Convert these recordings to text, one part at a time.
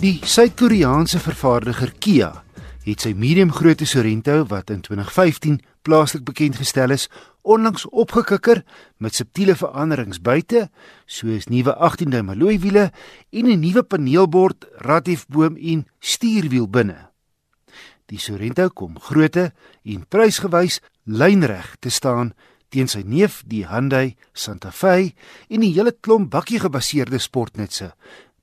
Die Suid-Koreaanse vervaardiger Kia het sy medium-grootte Sorento wat in 2015 plaaslik bekend gestel is, onlangs opgekikker met subtiele veranderings buite, soos nuwe 18-duim alloy wiele en 'n nuwe paneelbord, radiefboom en stuurwiel binne. Die Sorento kom grootte en prysgewys lynreg te staan teen sy neef die Hyundai Santa Fe en 'n hele klomp bakkie-gebaseerde sportnutse,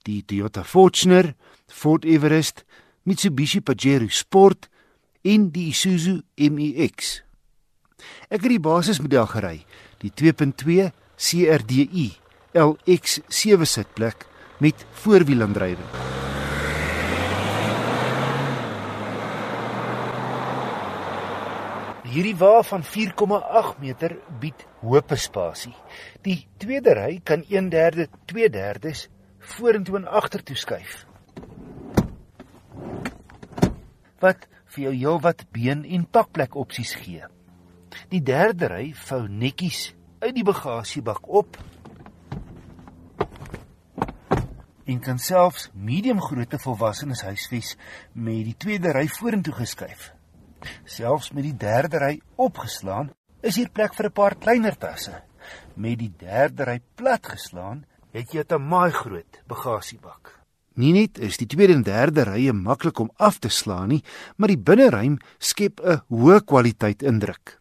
die Toyota Fortuner, Ford Everest, Mitsubishi Pajero Sport en die Isuzu MU-X. Ek het die basismodel gery, die 2.2 CRDI LX 7 sitplek met voorwielaandrywing. Hierdie wa van 4,8 meter bied hoop spasie. Die tweede ry kan 1/3, 2/3 vorentoe en agtertoe skuif. Wat vir jou heelwat been en pakplek opsies gee. Die derde ry vou netjies uit die bagasiebak op en kan selfs medium grootte volwassenes huisves met die tweede ry vorentoe geskuif. Selfs met die derde ry opgeslaan, is hier plek vir 'n paar kleiner tasse. Met die derde ry platgeslaan, het jy 'n maai groot bagasiebak. Nie net is die tweede en derde rye maklik om af te slaan nie, maar die binneruim skep 'n hoë kwaliteit indruk.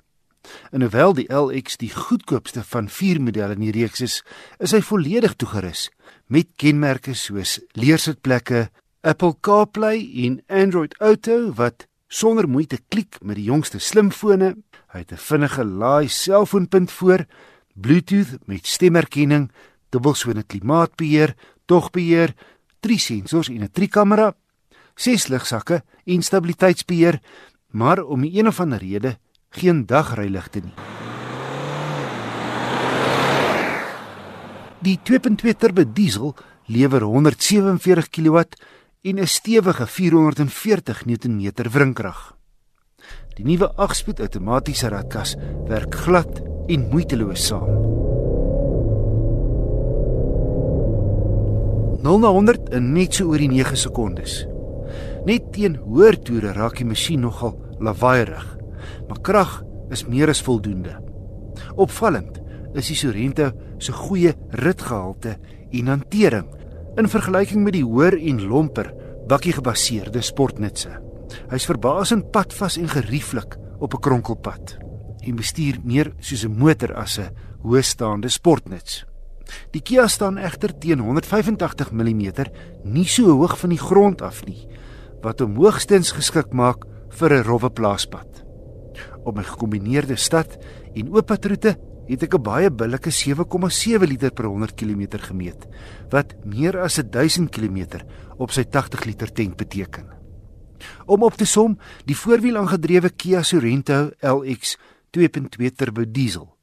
En hoewel die LX die goedkoopste van vier modelle in die reeks is, is hy volledig toegerus met kenmerke soos leersitplekke, Apple CarPlay en Android Auto wat sonder moeite klik met die jongste slimfone. Hy het 'n vinnige laai selfoonpunt voor, Bluetooth met stemherkenning, dubbelsone klimaatbeheer, togbeheer, drie sensors en 'n trikamera, ses ligsakke en stabiliteitsbeheer, maar om 'n een of ander rede geen dagryligte nie. Die 2.2 turbo diesel lewer 147 kW en 'n stewige 440 Nm wrinkrag. Die nuwe 8-spoed outomatiese ratkas werk glad en moeiteloos saam. 0 na 100 in net so oor die 9 sekondes. Net teen hoër toere raak die masjien nogal lawaaierig, maar krag is meer as voldoende. Opvallend is die Sorento se goeie ritgehalte en hantering in vergelyking met die hoër en lomper bakkie-gebaseerde sportnutse. Hy's verbaasend padvas en gerieflik op 'n kronkelpad en bestuur meer soos 'n motor as 'n hoëstaande sportnuts. Die Kia staan egter teen 185 mm nie so hoog van die grond af nie, wat hom hoogstens geskik maak vir 'n rowwe plaaspad. Op my gekombineerde stad en oop padroete het ek 'n baie billike 7,7 liter per 100 km gemeet, wat meer as 1000 km op sy 80 liter tank beteken. Om op te som, die voorwiel aangedrewe Kia Sorento LX 2.2 turbo diesel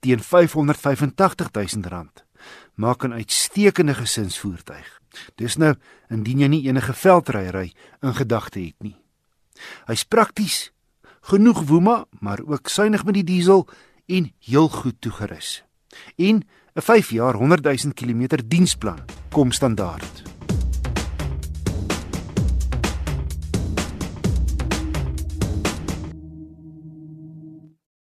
teen R585 000 maak 'n uitstekende gesinsvoertuig. Dis nou indien jy nie enige veldry ry in gedagte het nie. Hy's prakties, genoeg woema, maar ook suiwig met die diesel en heel goed toegerus. En 'n 5 jaar 100 000 km diensplan kom standaard.